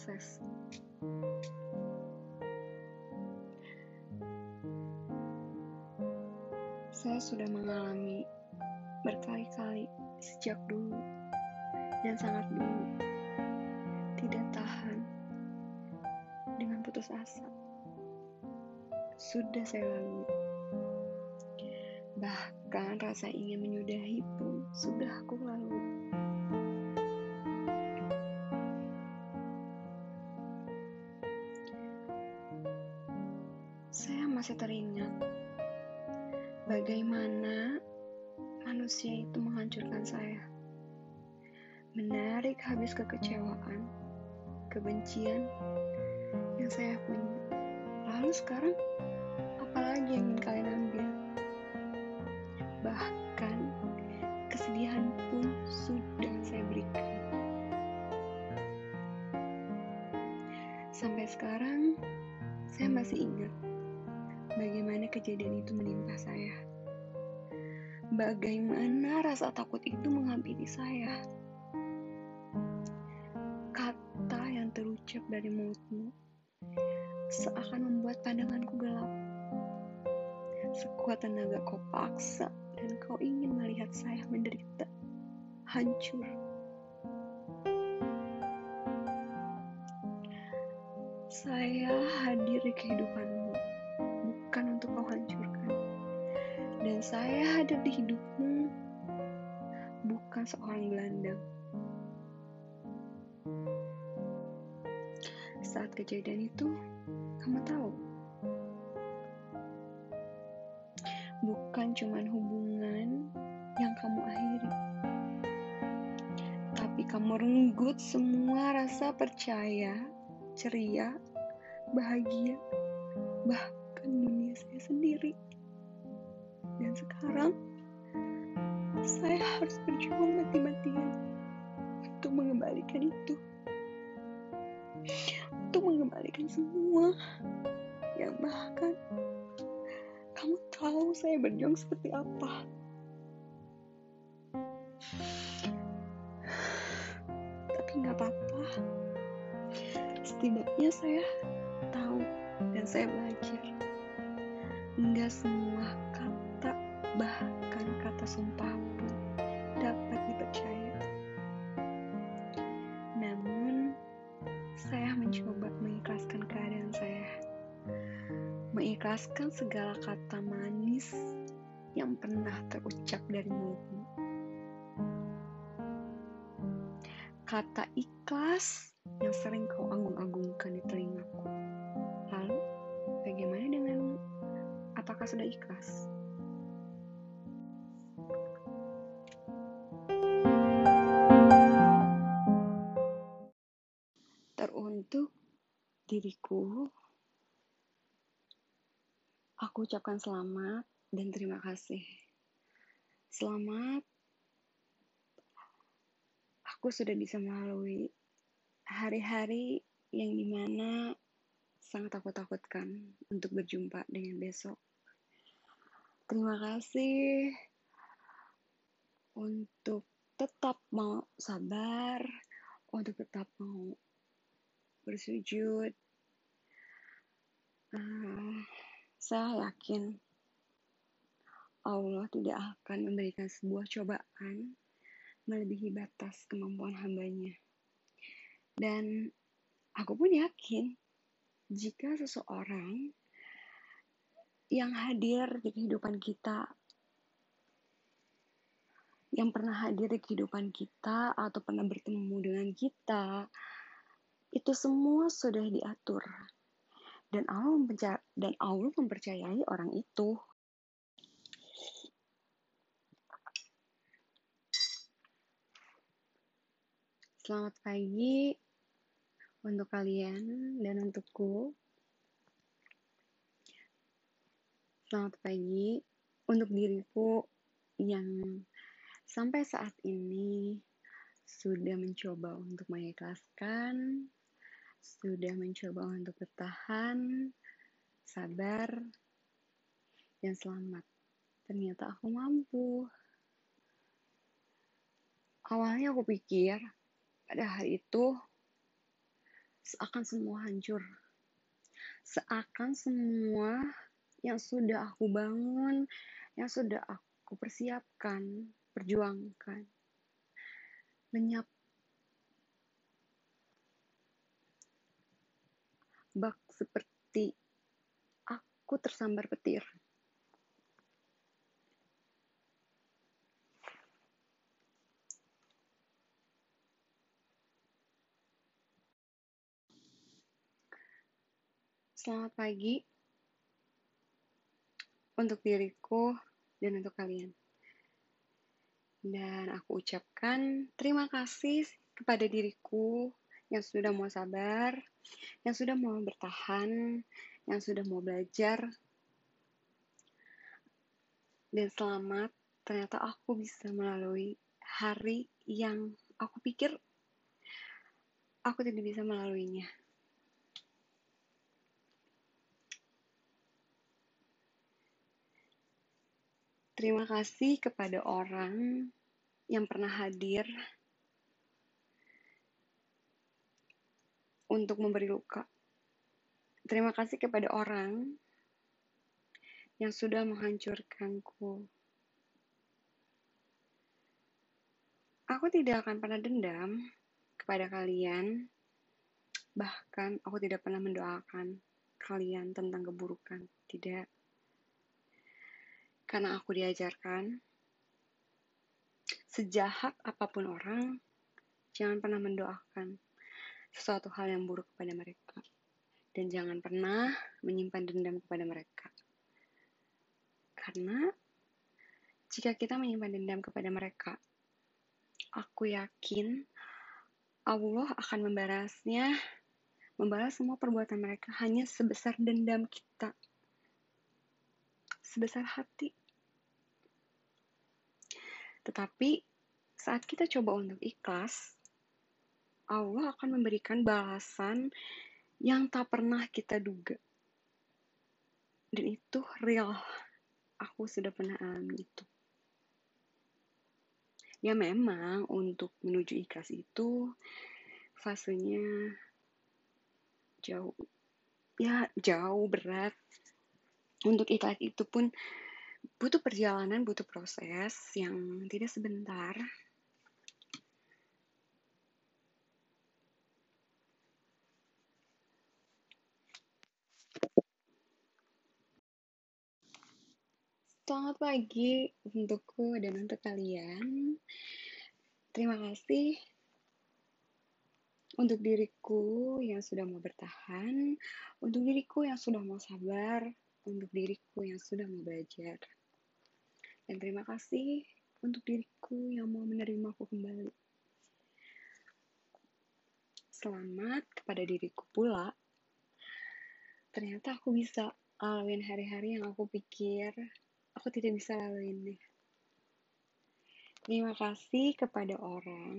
proses. Saya sudah mengalami berkali-kali sejak dulu dan sangat dulu tidak tahan dengan putus asa. Sudah saya lalui. Bahkan rasa ingin menyudahi pun sudah masih teringat bagaimana manusia itu menghancurkan saya. Menarik habis kekecewaan, kebencian yang saya punya. Lalu sekarang, apalagi yang ingin kalian ambil? Bahkan, kesedihan pun sudah saya berikan. Sampai sekarang, saya masih ingat bagaimana kejadian itu menimpa saya. Bagaimana rasa takut itu menghampiri saya. Kata yang terucap dari mulutmu seakan membuat pandanganku gelap. Sekuat tenaga kau paksa dan kau ingin melihat saya menderita, hancur. Saya hadir di kehidupanmu bukan untuk kau hancurkan. Dan saya hadir di hidupmu bukan seorang gelandang. Saat kejadian itu, kamu tahu, bukan cuman hubungan yang kamu akhiri, tapi kamu renggut semua rasa percaya, ceria, bahagia, bahkan dunia saya sendiri. Dan sekarang, saya harus berjuang mati-matian untuk mengembalikan itu. Untuk mengembalikan semua yang bahkan kamu tahu saya berjuang seperti apa. Tapi nggak apa-apa. Setidaknya saya tahu dan saya belajar. Nggak semua kata, bahkan kata sumpah pun dapat dipercaya. Namun, saya mencoba mengikhlaskan keadaan saya. Mengikhlaskan segala kata manis yang pernah terucap dari mulutmu. Kata ikhlas yang sering kau sudah ikhlas? Teruntuk diriku, aku ucapkan selamat dan terima kasih. Selamat, aku sudah bisa melalui hari-hari yang di mana sangat aku takutkan untuk berjumpa dengan besok. Terima kasih untuk tetap mau sabar, untuk tetap mau bersujud. Uh, saya yakin Allah tidak akan memberikan sebuah cobaan melebihi batas kemampuan hambanya. Dan aku pun yakin jika seseorang yang hadir di kehidupan kita, yang pernah hadir di kehidupan kita atau pernah bertemu dengan kita, itu semua sudah diatur. Dan Allah, mempercayai, dan Allah mempercayai orang itu. Selamat pagi untuk kalian dan untukku. Selamat pagi untuk diriku yang sampai saat ini sudah mencoba untuk mengikhlaskan, sudah mencoba untuk bertahan, sabar, dan selamat. Ternyata aku mampu. Awalnya aku pikir pada hari itu seakan semua hancur. Seakan semua yang sudah aku bangun, yang sudah aku persiapkan, perjuangkan. Lenyap bak seperti aku tersambar petir. Selamat pagi untuk diriku dan untuk kalian. Dan aku ucapkan terima kasih kepada diriku yang sudah mau sabar, yang sudah mau bertahan, yang sudah mau belajar. Dan selamat, ternyata aku bisa melalui hari yang aku pikir aku tidak bisa melaluinya. Terima kasih kepada orang yang pernah hadir untuk memberi luka. Terima kasih kepada orang yang sudah menghancurkanku. Aku tidak akan pernah dendam kepada kalian, bahkan aku tidak pernah mendoakan kalian tentang keburukan. Tidak. Karena aku diajarkan, sejahat apa pun orang, jangan pernah mendoakan sesuatu hal yang buruk kepada mereka. Dan jangan pernah menyimpan dendam kepada mereka. Karena jika kita menyimpan dendam kepada mereka, aku yakin Allah akan membalasnya, membalas semua perbuatan mereka hanya sebesar dendam kita sebesar hati. Tetapi saat kita coba untuk ikhlas, Allah akan memberikan balasan yang tak pernah kita duga. Dan itu real. Aku sudah pernah alami itu. Ya memang untuk menuju ikhlas itu fasenya jauh ya jauh berat untuk ikhlas itu pun butuh perjalanan, butuh proses yang tidak sebentar. Selamat pagi untukku dan untuk kalian. Terima kasih untuk diriku yang sudah mau bertahan, untuk diriku yang sudah mau sabar, untuk diriku yang sudah mau belajar. Dan terima kasih untuk diriku yang mau menerimaku kembali. Selamat kepada diriku pula. Ternyata aku bisa laluin hari-hari yang aku pikir aku tidak bisa laluin nih. Terima kasih kepada orang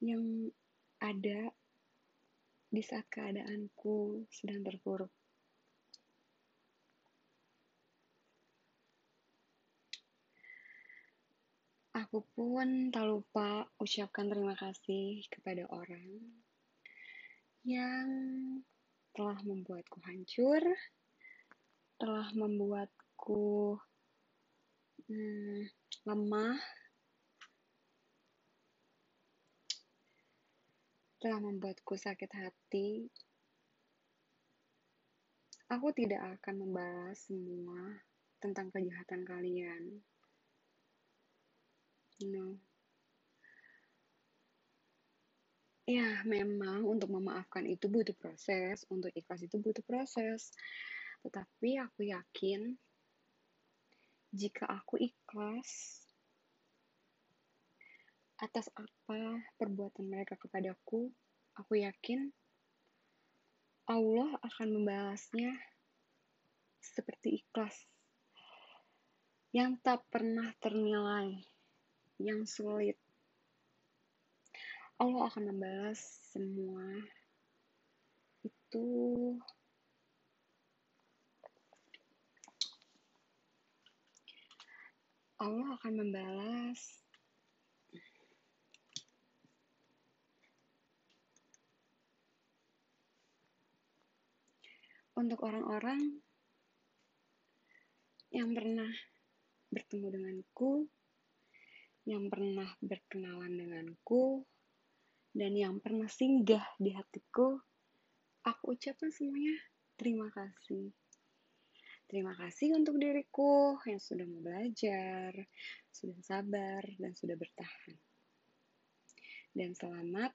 yang ada di saat keadaanku sedang terpuruk. Aku pun tak lupa ucapkan terima kasih kepada orang yang telah membuatku hancur, telah membuatku hmm, lemah, telah membuatku sakit hati. Aku tidak akan membalas semua tentang kejahatan kalian know. Ya, memang untuk memaafkan itu butuh proses, untuk ikhlas itu butuh proses. Tetapi aku yakin jika aku ikhlas atas apa perbuatan mereka kepadaku, aku yakin Allah akan membalasnya seperti ikhlas yang tak pernah ternilai yang sulit. Allah akan membalas semua itu Allah akan membalas untuk orang-orang yang pernah bertemu denganku, yang pernah berkenalan denganku, dan yang pernah singgah di hatiku, aku ucapkan semuanya terima kasih. Terima kasih untuk diriku yang sudah mau belajar, sudah sabar, dan sudah bertahan. Dan selamat,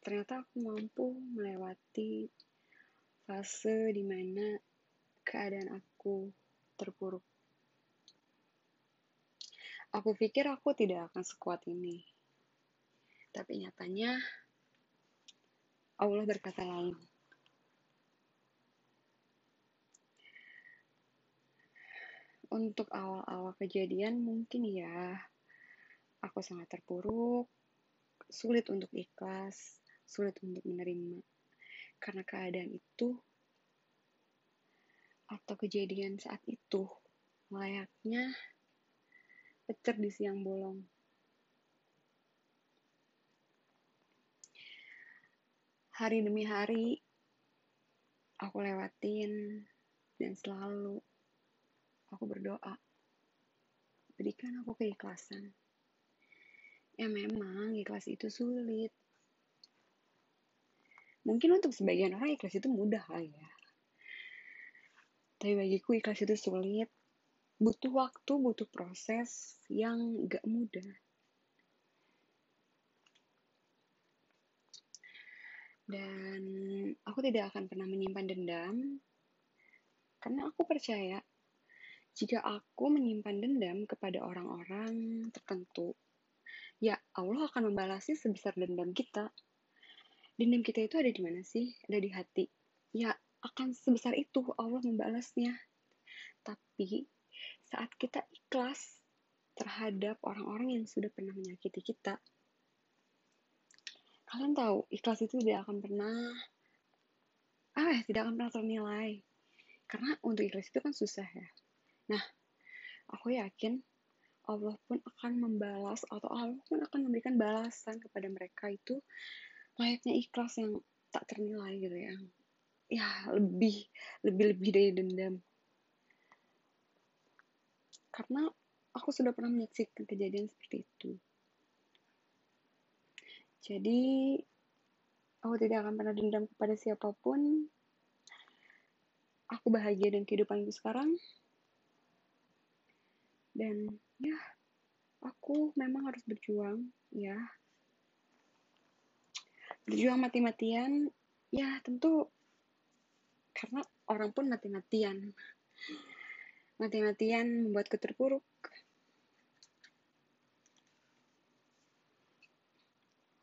ternyata aku mampu melewati fase di mana keadaan aku terpuruk. Aku pikir aku tidak akan sekuat ini. Tapi nyatanya, Allah berkata lain. untuk awal-awal kejadian mungkin ya aku sangat terpuruk, sulit untuk ikhlas, sulit untuk menerima. Karena keadaan itu atau kejadian saat itu layaknya pecer di siang bolong. Hari demi hari aku lewatin dan selalu aku berdoa, berikan aku keikhlasan. Ya memang ikhlas itu sulit. Mungkin untuk sebagian orang ikhlas itu mudah lah ya. Tapi bagiku ikhlas itu sulit. Butuh waktu, butuh proses yang gak mudah. Dan aku tidak akan pernah menyimpan dendam karena aku percaya jika aku menyimpan dendam kepada orang-orang tertentu, ya Allah akan membalasnya sebesar dendam kita. Dendam kita itu ada di mana sih? Ada di hati. Ya akan sebesar itu Allah membalasnya. Tapi saat kita ikhlas terhadap orang-orang yang sudah pernah menyakiti kita, kalian tahu ikhlas itu tidak akan pernah ah tidak akan pernah ternilai karena untuk ikhlas itu kan susah ya Nah, aku yakin Allah pun akan membalas atau Allah pun akan memberikan balasan kepada mereka itu layaknya ikhlas yang tak ternilai gitu ya. Ya, lebih lebih lebih dari dendam. Karena aku sudah pernah menyaksikan kejadian seperti itu. Jadi, aku tidak akan pernah dendam kepada siapa pun. Aku bahagia dengan kehidupanku sekarang dan ya aku memang harus berjuang ya berjuang mati-matian ya tentu karena orang pun mati-matian mati-matian membuat terpuruk